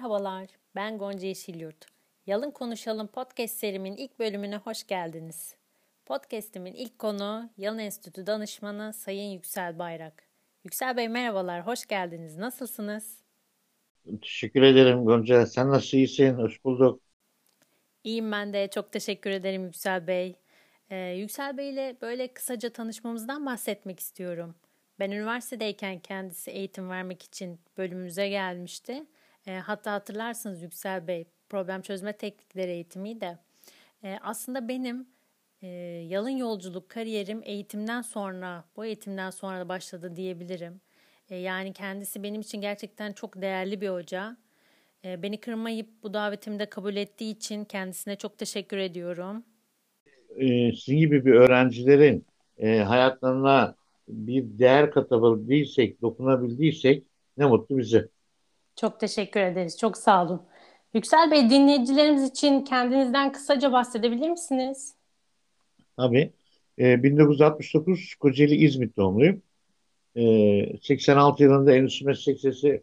Merhabalar, ben Gonca Yeşilyurt. Yalın Konuşalım podcast serimin ilk bölümüne hoş geldiniz. Podcast'imin ilk konu Yalın Enstitü danışmanı Sayın Yüksel Bayrak. Yüksel Bey merhabalar, hoş geldiniz. Nasılsınız? Teşekkür ederim Gonca. Sen nasıl iyisin? Hoş bulduk. İyiyim ben de. Çok teşekkür ederim Yüksel Bey. Ee, Yüksel Bey ile böyle kısaca tanışmamızdan bahsetmek istiyorum. Ben üniversitedeyken kendisi eğitim vermek için bölümümüze gelmişti. E, hatta hatırlarsınız Yüksel Bey problem çözme teknikleri eğitimi de. E, aslında benim e, yalın yolculuk kariyerim eğitimden sonra, bu eğitimden sonra da başladı diyebilirim. E, yani kendisi benim için gerçekten çok değerli bir hoca. E, beni kırmayıp bu davetimde kabul ettiği için kendisine çok teşekkür ediyorum. E, sizin gibi bir öğrencilerin e, hayatlarına bir değer katabildiysek, dokunabildiysek ne mutlu bize. Çok teşekkür ederiz. Çok sağ olun. Yüksel Bey dinleyicilerimiz için kendinizden kısaca bahsedebilir misiniz? Tabii. E, 1969 Kocaeli İzmit doğumluyum. E, 86 yılında Endüstri Meslek Lisesi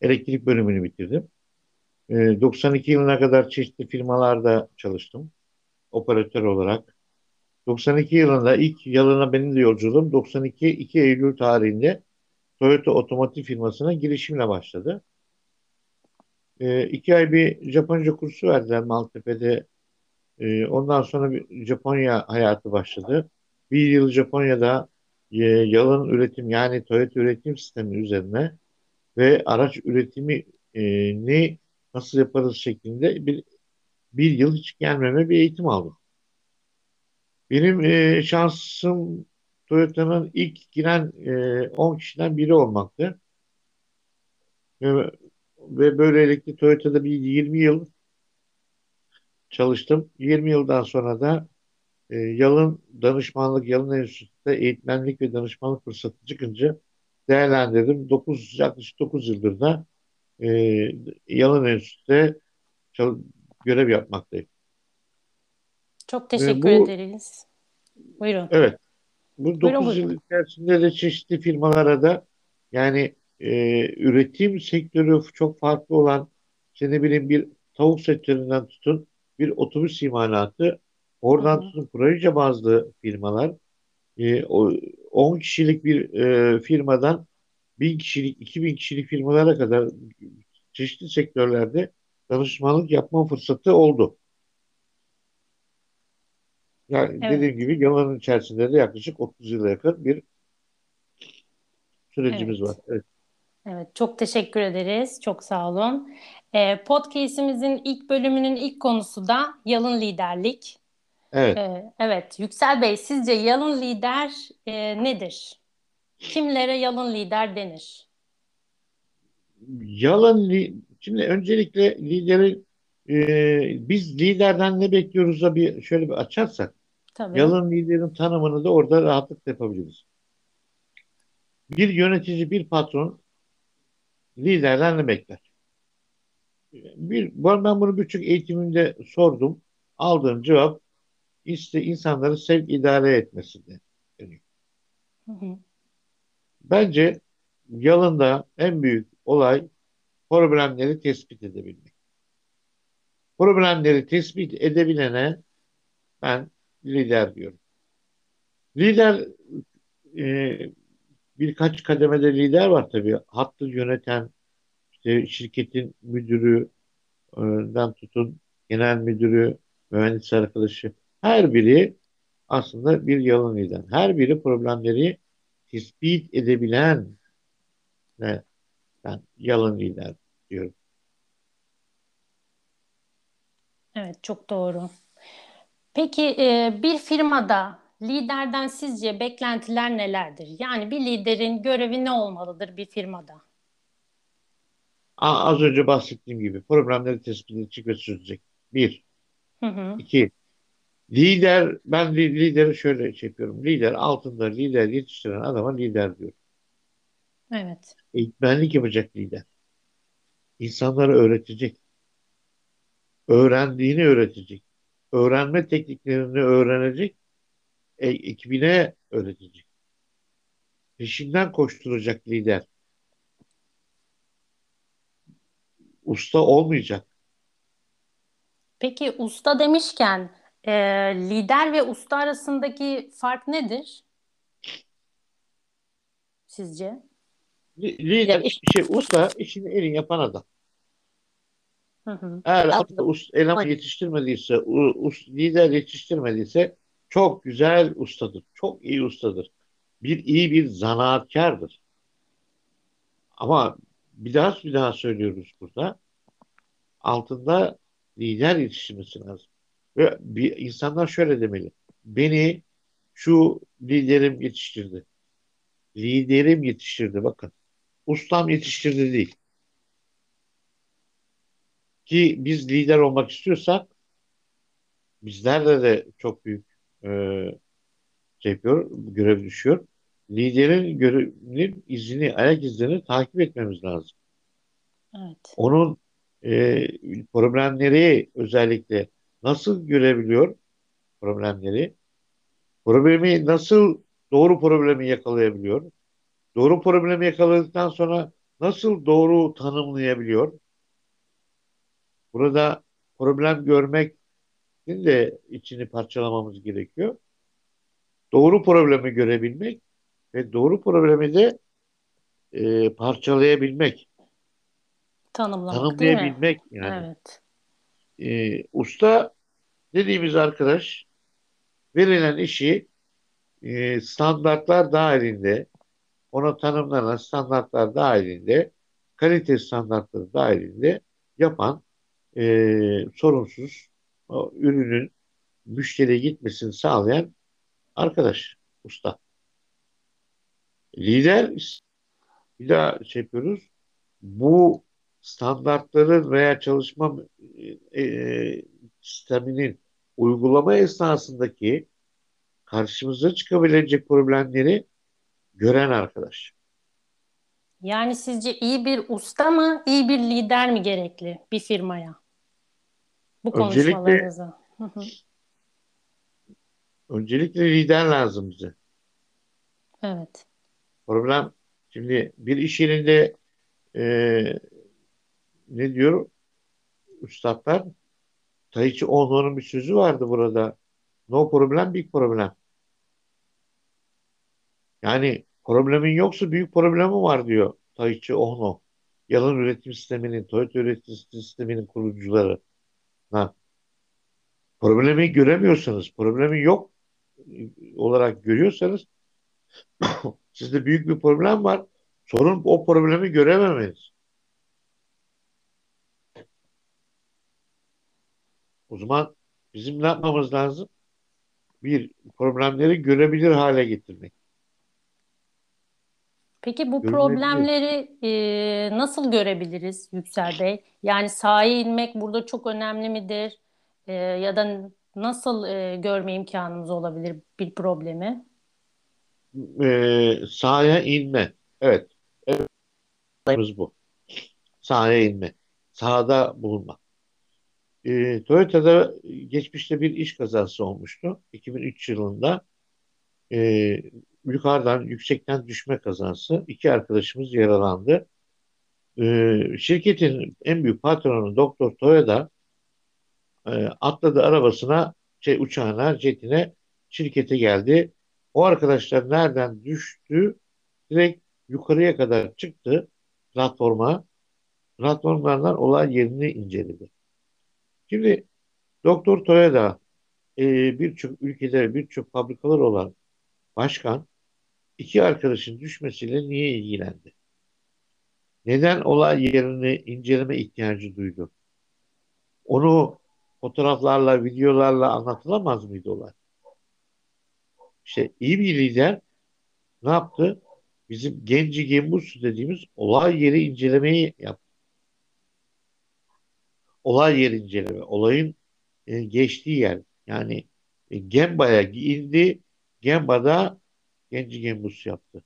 elektrik bölümünü bitirdim. E, 92 yılına kadar çeşitli firmalarda çalıştım. Operatör olarak. 92 yılında ilk yalına benim de yolculuğum 92 2 Eylül tarihinde Toyota otomotiv firmasına girişimle başladı. E, iki ay bir Japonca kursu verdiler Maltepe'de. E, ondan sonra bir Japonya hayatı başladı. Bir yıl Japonya'da e, yalın üretim yani Toyota üretim sistemi üzerine ve araç üretimi ne nasıl yaparız şeklinde bir, bir yıl hiç gelmeme bir eğitim aldım. Benim e, şansım Toyota'nın ilk giren e, 10 kişiden biri olmaktı. Ve, ve böylelikle Toyota'da bir 20 yıl çalıştım. 20 yıldan sonra da e, Yalın danışmanlık, Yalın Enstitüsü'nde eğitmenlik ve danışmanlık fırsatı çıkınca değerlendirdim. 9, yaklaşık 9 yıldır da e, Yalın Enstitüsü'de görev yapmaktayım. Çok teşekkür e, bu, ederiz. Buyurun. Evet. Bu 9 yıl içerisinde de çeşitli firmalara da yani e, üretim sektörü çok farklı olan işte ne bileyim bir tavuk sektöründen tutun bir otobüs imalatı oradan Hı-hı. tutun proje bazlı firmalar e, o, 10 kişilik bir e, firmadan 1000 kişilik 2000 kişilik firmalara kadar çeşitli sektörlerde danışmanlık yapma fırsatı oldu. Yani evet. dediğim gibi yalanın içerisinde de yaklaşık 30 yıla yakın bir sürecimiz evet. var. Evet. Evet, çok teşekkür ederiz. Çok sağ olun. Ee, podcast'imizin ilk bölümünün ilk konusu da yalın liderlik. Evet. Ee, evet, Yüksel Bey, sizce yalın lider e, nedir? Kimlere yalın lider denir? Yalın li şimdi öncelikle lideri e, biz liderden ne bekliyoruz da bir şöyle bir açarsak Tabii. Yalın liderin tanımını da orada rahatlıkla yapabiliriz. Bir yönetici, bir patron liderden ne bekler? Bir, ben bunu birçok eğitimimde sordum. Aldığım cevap işte insanları sevk idare etmesinde. Hı hı. Bence yalında en büyük olay problemleri tespit edebilmek. Problemleri tespit edebilene ben lider diyorum. Lider e, birkaç kademede lider var tabii. Hattı yöneten işte şirketin müdürüden tutun genel müdürü, mühendis arkadaşı her biri aslında bir yalın lider. Her biri problemleri tespit edebilen ve ben yalın lider diyorum. Evet çok doğru. Peki e, bir firmada liderden sizce beklentiler nelerdir? Yani bir liderin görevi ne olmalıdır bir firmada? Az önce bahsettiğim gibi problemleri tespit edecek ve çözecek. Bir. Hı hı. İki. Lider, ben lideri şöyle şey yapıyorum. Lider altında lider yetiştiren adama lider diyor. Evet. Eğitmenlik yapacak lider. İnsanlara öğretecek. Öğrendiğini öğretecek öğrenme tekniklerini öğrenecek, e, ekibine öğretecek. Peşinden koşturacak lider. usta olmayacak. Peki usta demişken e, lider ve usta arasındaki fark nedir sizce? Lider, şey, usta işini en iyi yapan adam. Hı hı. Eğer altında us, eleman yetiştirmediyse, us, lider yetiştirmediyse çok güzel ustadır. Çok iyi ustadır. Bir iyi bir zanaatkardır. Ama bir daha bir daha söylüyoruz burada. Altında lider yetiştirmesi lazım. Ve bir, insanlar şöyle demeli. Beni şu liderim yetiştirdi. Liderim yetiştirdi bakın. Ustam yetiştirdi değil. Ki biz lider olmak istiyorsak bizlerde de çok büyük e, şey yapıyor, görev düşüyor. Liderin görevinin izini, ayak izlerini takip etmemiz lazım. Evet. Onun e, problemleri özellikle nasıl görebiliyor problemleri? Problemi nasıl doğru problemi yakalayabiliyor? Doğru problemi yakaladıktan sonra nasıl doğru tanımlayabiliyor? Burada problem görmek de içini parçalamamız gerekiyor. Doğru problemi görebilmek ve doğru problemi de e, parçalayabilmek. Tanımlamak tanımlayabilmek yani. Evet. E, usta dediğimiz arkadaş verilen işi e, standartlar dahilinde ona tanımlanan standartlar dahilinde kalite standartları dahilinde yapan e, sorunsuz o ürünün müşteriye gitmesini sağlayan arkadaş, usta. Lider bir daha şey yapıyoruz. Bu standartların veya çalışma e, e, sisteminin uygulama esnasındaki karşımıza çıkabilecek problemleri gören arkadaş. Yani sizce iyi bir usta mı, iyi bir lider mi gerekli bir firmaya? Bu konuşmalarınızı. Öncelikle, lider lazım bize. Evet. Problem şimdi bir iş yerinde e, ne diyor üstadlar? Taichi Ohno'nun bir sözü vardı burada. No problem, big problem. Yani problemin yoksa büyük problemi var diyor Taichi Ohno. Yalan üretim sisteminin, Toyota üretim sisteminin kurucuları. Ha. Problemi göremiyorsanız, problemi yok olarak görüyorsanız sizde büyük bir problem var. Sorun o problemi görememeniz. O zaman bizim ne yapmamız lazım? Bir, problemleri görebilir hale getirmek. Peki bu problemleri e, nasıl görebiliriz Yüksel Bey? Yani sahaya inmek burada çok önemli midir? E, ya da nasıl e, görme imkanımız olabilir bir problemi? E, sahaya inme. Evet. Evet. bu. Sahaya inme. Sahada bulunma. E, Toyota'da geçmişte bir iş kazası olmuştu. 2003 yılında. E, yukarıdan yüksekten düşme kazası. İki arkadaşımız yaralandı. Ee, şirketin en büyük patronu Doktor Toyota e, atladı arabasına, şey uçağına, jetine şirkete geldi. O arkadaşlar nereden düştü? Direkt yukarıya kadar çıktı platforma. Platformlardan olay yerini inceledi. Şimdi Doktor Toyota e, birçok ülkede birçok fabrikalar olan başkan iki arkadaşın düşmesiyle niye ilgilendi? Neden olay yerini inceleme ihtiyacı duydu? Onu fotoğraflarla, videolarla anlatılamaz mıydı olay? İşte iyi bir lider ne yaptı? Bizim Genci Gembus dediğimiz olay yeri incelemeyi yaptı. Olay yeri inceleme, olayın e, geçtiği yer. Yani e, Gemba'ya indi, Gemba'da Genci Gembus yaptı.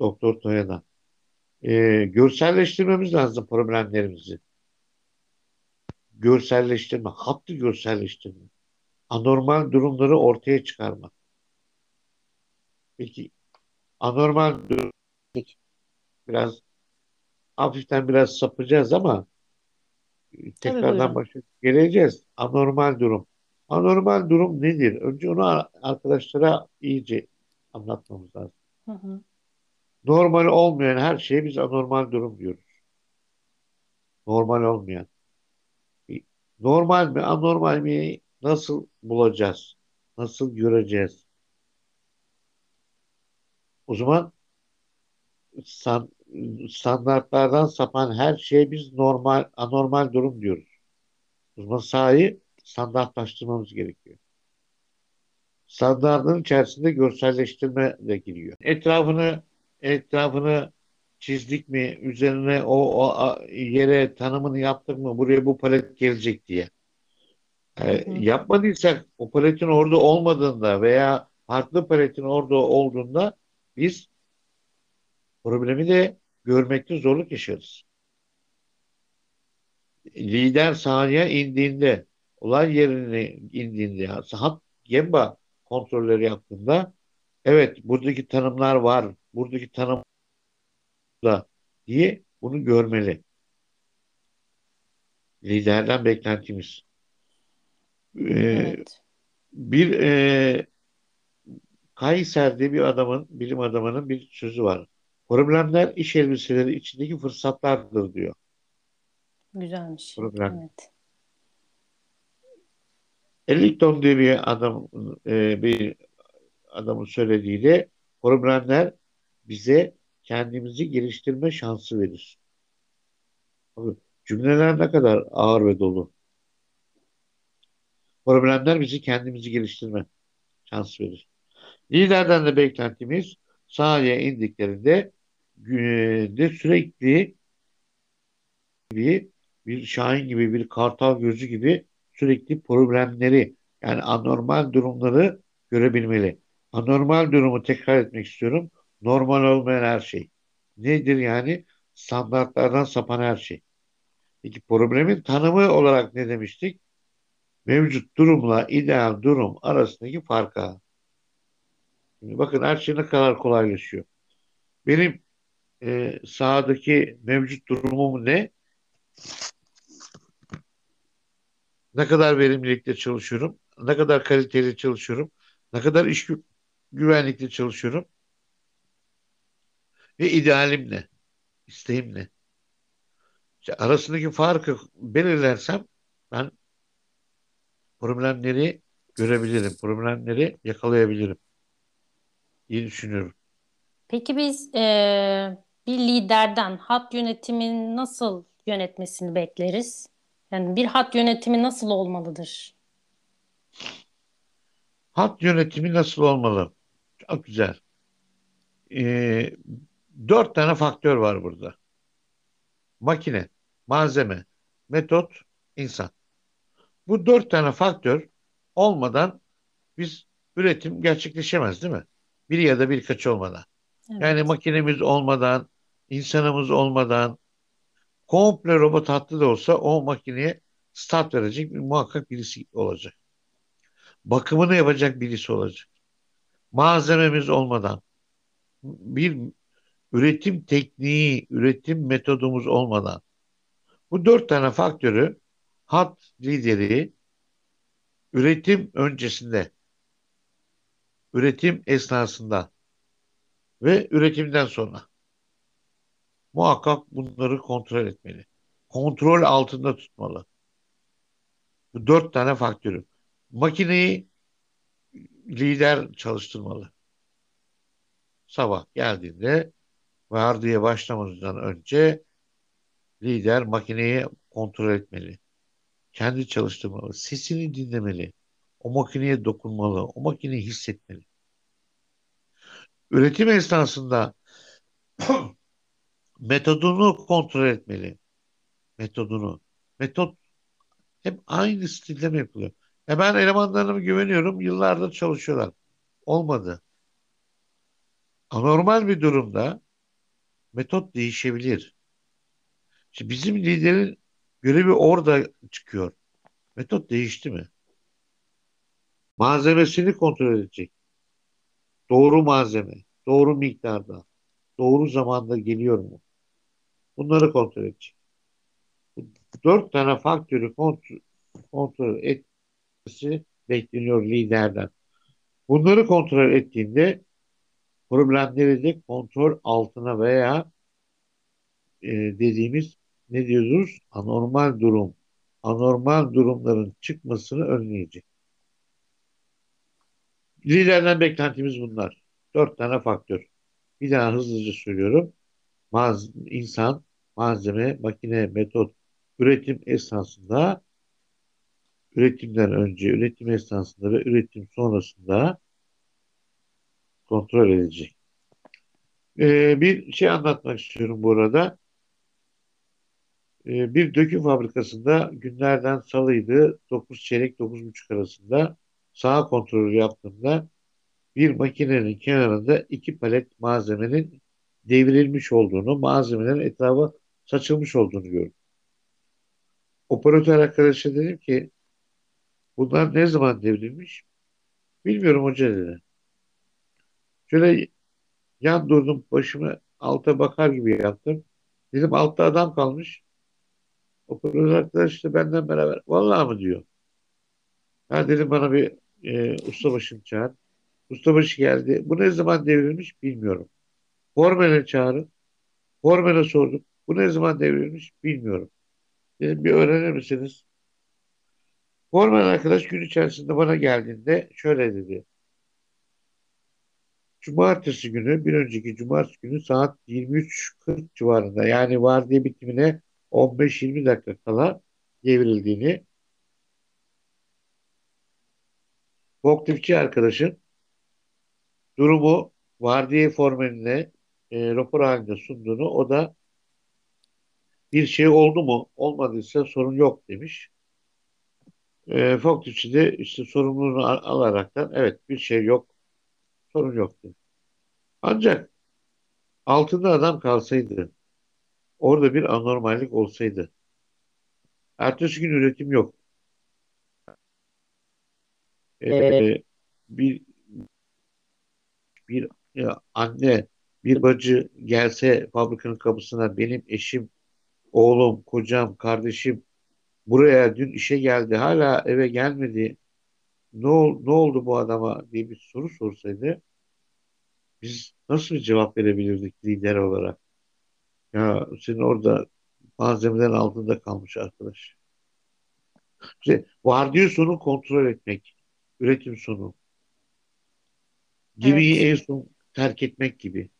Doktor Toya'da. Ee, görselleştirmemiz lazım problemlerimizi. Görselleştirme, hattı görselleştirme. Anormal durumları ortaya çıkarmak. Peki anormal durum biraz hafiften biraz sapacağız ama tekrardan başa geleceğiz. Anormal durum. Anormal durum nedir? Önce onu arkadaşlara iyice anlatmamız lazım. Hı hı. Normal olmayan her şeye biz anormal durum diyoruz. Normal olmayan. Normal mi, anormal mi nasıl bulacağız? Nasıl göreceğiz? O zaman san- standartlardan sapan her şeye biz normal, anormal durum diyoruz. O zaman sahayı standartlaştırmamız gerekiyor. Standartın içerisinde görselleştirme de giriyor. Etrafını etrafını çizdik mi, üzerine o, o yere tanımını yaptık mı, buraya bu palet gelecek diye. E, yapmadıysak o paletin orada olmadığında veya farklı paletin orada olduğunda biz problemi de görmekte zorluk yaşarız. Lider sahaya indiğinde, olay yerine indiğinde, hat gemba kontrolleri yaptığında evet buradaki tanımlar var, buradaki tanım da diye bunu görmeli. Liderden beklentimiz. Ee, Evet. bir e, Kayser diye bir adamın, bilim adamının bir sözü var. Problemler iş elbiseleri içindeki fırsatlardır diyor. Güzelmiş. Problem. Evet. Ellington diye bir adam, e, bir adamın söylediğiyle problemler bize kendimizi geliştirme şansı verir. Cümleler ne kadar ağır ve dolu. Problemler bizi kendimizi geliştirme şansı verir. Liderden de beklentimiz sahaya indiklerinde de sürekli bir, bir şahin gibi, bir kartal gözü gibi sürekli problemleri yani anormal durumları görebilmeli. Anormal durumu tekrar etmek istiyorum. Normal olmayan her şey. Nedir yani? Standartlardan sapan her şey. Peki problemin tanımı olarak ne demiştik? Mevcut durumla ideal durum arasındaki farka. Şimdi bakın her şey ne kadar kolaylaşıyor. Benim e, sahadaki mevcut durumum ne? Ne kadar verimlilikte çalışıyorum? Ne kadar kaliteli çalışıyorum? Ne kadar iş gü- güvenlikte çalışıyorum? Ve idealim ne? İsteğim ne? İşte arasındaki farkı belirlersem ben problemleri görebilirim. Problemleri yakalayabilirim diye düşünüyorum. Peki biz eee, bir liderden hat yönetimini nasıl yönetmesini bekleriz? Yani bir hat yönetimi nasıl olmalıdır? Hat yönetimi nasıl olmalı? Çok güzel. Ee, dört tane faktör var burada. Makine, malzeme, metot, insan. Bu dört tane faktör olmadan biz üretim gerçekleşemez değil mi? Bir ya da birkaç olmadan. Yani Evet. makinemiz olmadan, insanımız olmadan, komple robot hattı da olsa o makineye start verecek bir, muhakkak birisi olacak. Bakımını yapacak birisi olacak. Malzememiz olmadan, bir üretim tekniği, üretim metodumuz olmadan bu dört tane faktörü hat lideri üretim öncesinde, üretim esnasında ve üretimden sonra muhakkak bunları kontrol etmeli. Kontrol altında tutmalı. Bu dört tane faktörü. Makineyi lider çalıştırmalı. Sabah geldiğinde vardiya başlamadan önce lider makineyi kontrol etmeli. Kendi çalıştırmalı. Sesini dinlemeli. O makineye dokunmalı. O makineyi hissetmeli. Üretim esnasında metodunu kontrol etmeli. Metodunu. Metot hep aynı stilde mi yapılıyor? Ya ben elemanlarıma güveniyorum. Yıllardır çalışıyorlar. Olmadı. Anormal bir durumda metot değişebilir. Şimdi bizim liderin görevi orada çıkıyor. Metot değişti mi? Malzemesini kontrol edecek. Doğru malzeme, doğru miktarda, doğru zamanda geliyor mu? Bunları kontrol edecek. Dört tane faktörü kontrol, etmesi bekleniyor liderden. Bunları kontrol ettiğinde problemleri de kontrol altına veya e, dediğimiz ne diyoruz? Anormal durum. Anormal durumların çıkmasını önleyecek. Liderden beklentimiz bunlar. Dört tane faktör. Bir daha hızlıca söylüyorum. Maz, insan, malzeme, makine, metot, üretim esnasında, üretimden önce, üretim esnasında ve üretim sonrasında kontrol edilecek. Ee, bir şey anlatmak istiyorum bu arada. Ee, bir döküm fabrikasında günlerden salıydı 9 çeyrek 9.30 arasında sağ kontrolü yaptığımda bir makinenin kenarında iki palet malzemenin devrilmiş olduğunu, malzemelerin etrafa saçılmış olduğunu gördüm. Operatör arkadaşa dedim ki bunlar ne zaman devrilmiş? Bilmiyorum hoca dedi. Şöyle yan durdum başımı alta bakar gibi yaptım. Dedim altta adam kalmış. Operatör arkadaş da benden beraber. Vallahi mı diyor. Ha dedim bana bir e, ustabaşını çağır. Ustabaşı geldi. Bu ne zaman devrilmiş bilmiyorum. Formel'e çağırın. Formel'e sordum. Bu ne zaman devrilmiş bilmiyorum. Dedim bir öğrenir misiniz? Formel arkadaş gün içerisinde bana geldiğinde şöyle dedi. Cumartesi günü, bir önceki cumartesi günü saat 23.40 civarında yani vardiya bitimine 15-20 dakika kala devrildiğini forkliftçi arkadaşın durumu vardiya formeline e, rapor halinde sunduğunu o da bir şey oldu mu olmadıysa sorun yok demiş. E, forkliftçi de işte sorumluluğunu al alaraktan evet bir şey yok sorun yok dedi. Ancak altında adam kalsaydı orada bir anormallik olsaydı ertesi gün üretim yok. E, bir bir ya anne, bir bacı gelse fabrikanın kapısına benim eşim, oğlum, kocam, kardeşim buraya dün işe geldi hala eve gelmedi. Ne, ol, ne oldu bu adama diye bir soru sorsaydı biz nasıl bir cevap verebilirdik lider olarak? Ya senin orada malzemelerin altında kalmış arkadaş. İşte vardiya sonu kontrol etmek, üretim sonu. Gemiyi Evet. en son terk etmek gibi.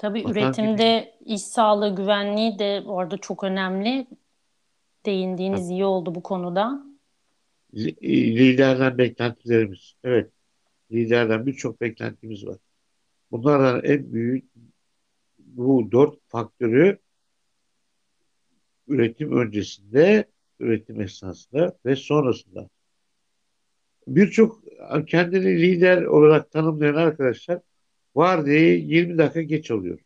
Tabii gemiyi üretimde iş sağlığı güvenliği de orada çok önemli. Tabii. Değindiğiniz iyi oldu bu konuda. Li- liderden beklentilerimiz. Evet, liderden birçok beklentimiz var. Bunlardan en büyük bu dört faktörü üretim öncesinde, üretim esnasında ve sonrasında. Birçok kendini lider olarak tanımlayan arkadaşlar vardiyayı 20 dakika geç alıyor.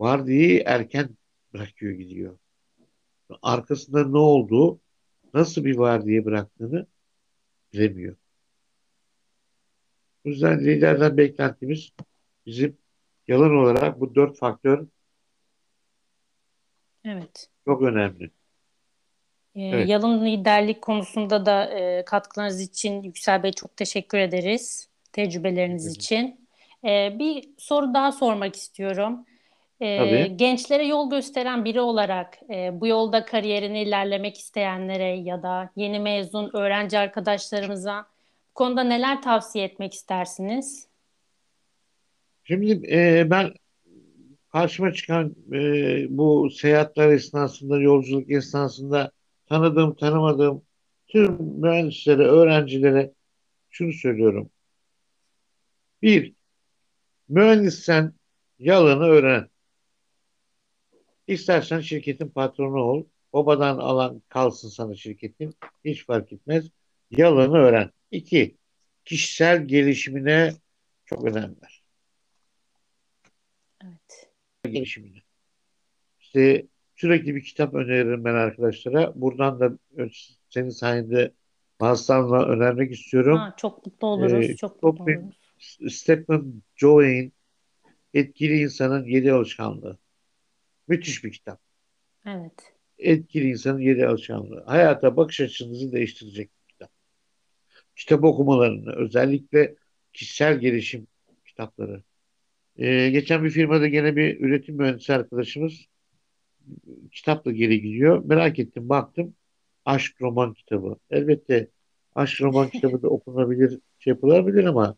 Vardiyayı erken bırakıyor gidiyor. Arkasında ne olduğu, nasıl bir vardiya bıraktığını bilemiyor. O yüzden liderden beklentimiz bizim yalan olarak bu dört faktör Evet. çok önemli. Ee, Evet, yalın liderlik konusunda da e, katkılarınız için Yüksel Bey çok teşekkür ederiz. Tecrübeleriniz için. Ee, bir soru daha sormak istiyorum. Ee, tabii. gençlere yol gösteren biri olarak e, bu yolda kariyerini ilerlemek isteyenlere ya da yeni mezun öğrenci arkadaşlarımıza bu konuda neler tavsiye etmek istersiniz? Şimdi e, ben karşıma çıkan e, bu seyahatler esnasında, yolculuk esnasında tanıdığım, tanımadığım tüm mühendislere, öğrencilere şunu söylüyorum. Bir, mühendissen yalanı öğren. İstersen şirketin patronu ol. Babadan alan kalsın sana şirketin. Hiç fark etmez. Yalanı öğren. İki, kişisel gelişimine çok önem ver. Evet. Gelişimine. İşte sürekli bir kitap öneririm ben arkadaşlara. Buradan da senin sayende bazılarına önermek istiyorum. Ha, çok mutlu oluruz, Ee, çok mutlu Stephen, oluruz. Stephen Jovey'in Etkili insanın yedi alışkanlığı. Müthiş bir kitap. Evet. Etkili insanın yedi alışkanlığı. Hayata bakış açınızı değiştirecek bir kitap. Kitap okumalarını, özellikle kişisel gelişim kitapları. Ee, geçen bir firmada gene bir üretim mühendisi arkadaşımız kitapla geri gidiyor. Merak ettim, baktım. Aşk roman kitabı. Elbette aşk roman kitabı da okunabilir, şey yapılabilir ama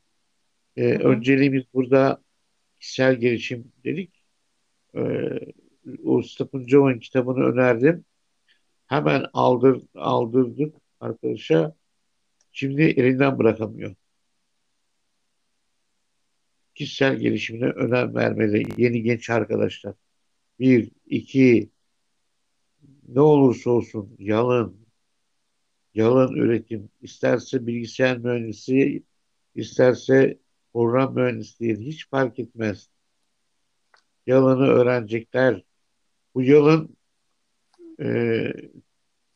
e, Hı hı. önceliğimiz burada kişisel gelişim dedik. E, o Stephen Jovin kitabını önerdim. Hemen aldır, aldırdık arkadaşa. Şimdi elinden bırakamıyor. Kişisel gelişimine önem vermeli yeni genç arkadaşlar. Bir, iki, ne olursa olsun yalın, yalın üretim, isterse bilgisayar mühendisi, isterse program mühendisliği hiç fark etmez. Yalanı öğrenecekler. Bu yalın e,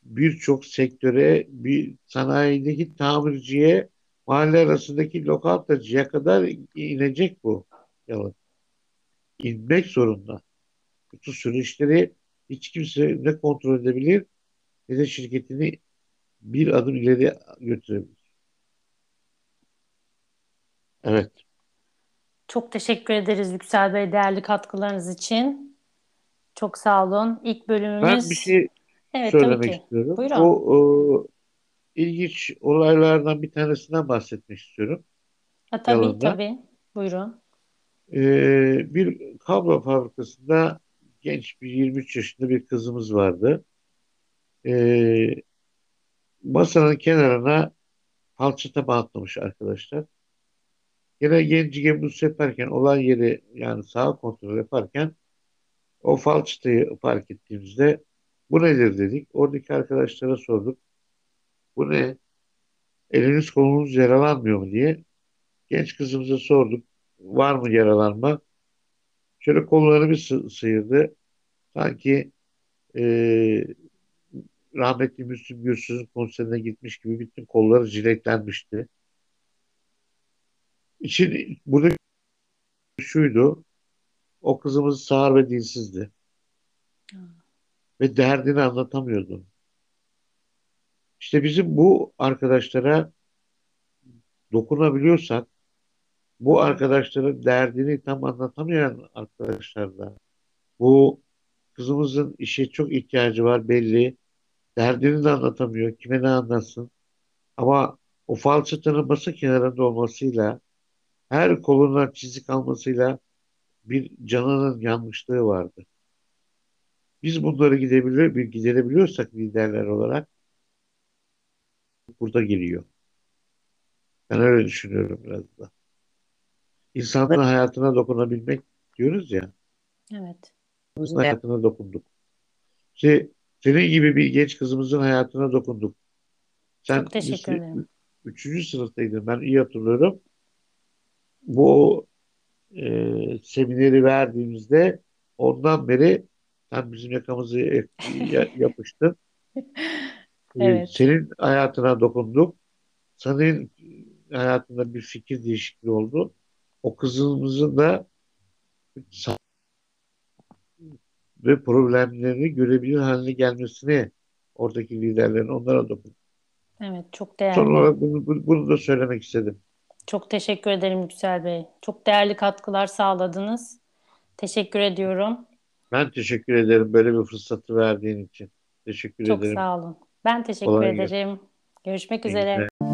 birçok sektöre, bir sanayideki tamirciye, mahalle arasındaki lokantacıya kadar inecek bu yalın. İnmek zorunda. Bütün süreçleri hiç kimse ne kontrol edebilir ne de şirketini bir adım ileri götürebilir. Evet. Çok teşekkür ederiz Yüksel Bey değerli katkılarınız için. Çok sağ olun. İlk Ben bir bölümümüz şey evet tabii söylemek ki. istiyorum. Buyurun. Bu o, ilginç olaylardan bir tanesinden bahsetmek istiyorum. Ha, tabii Yalında. tabii. Buyurun. Ee, bir kablo fabrikasında genç bir 23 yaşında bir kızımız vardı. Ee, masanın kenarına falçata bağlamış arkadaşlar. Yine genci gemuz yaparken olay yeri yani sağ kontrol yaparken o falçatayı fark ettiğimizde bu nedir dedik. Oradaki arkadaşlara sorduk. Bu ne? Eliniz kolunuz yaralanmıyor mu diye. Genç kızımıza sorduk. Var mı yaralanma? Şöyle kollarını bir sı- sıyırdı. Sanki e, rahmetli Müslüm Gürses'in konserine gitmiş gibi bütün kolları jiletlenmişti. İçin burada şuydu. O kızımız sağır ve dilsizdi. Ve derdini anlatamıyordu. İşte bizim bu arkadaşlara dokunabiliyorsak, bu arkadaşların derdini tam anlatamayan arkadaşlar da, bu kızımızın işe çok ihtiyacı var belli, derdini de anlatamıyor, kime ne anlatsın. Ama o falçatanın masa kenarında olmasıyla, her kolundan çizik almasıyla bir canının yanmışlığı vardı. Biz bunları gidebilir, bir giderebiliyorsak liderler olarak burada geliyor. Ben öyle düşünüyorum biraz da. İnsanların hayatına dokunabilmek diyoruz ya, Evet. kızın hayatına dokunduk. İşte senin gibi bir genç kızımızın hayatına dokunduk. Sen Çok teşekkür lise- ederim. üçüncü sınıftaydın, ben iyi hatırlıyorum. Bu e, semineri verdiğimizde ondan beri sen bizim yakamızı ya- ya- yapıştın. E, Evet. senin hayatına dokunduk. Senin hayatında bir fikir değişikliği oldu. O kızımızın da ve problemlerini görebilir haline gelmesini oradaki liderlerin onlara dokun. Evet. Çok Son değerli. olarak bunu, bunu, bunu da söylemek istedim. Çok teşekkür ederim Yüksel Bey. Çok değerli katkılar sağladınız. Teşekkür ediyorum. Ben teşekkür ederim böyle bir fırsatı verdiğin için. Teşekkür Çok ederim. sağ olun. Ben teşekkür Kolay gelsin. ederim. Görüşmek İyi üzere. günler.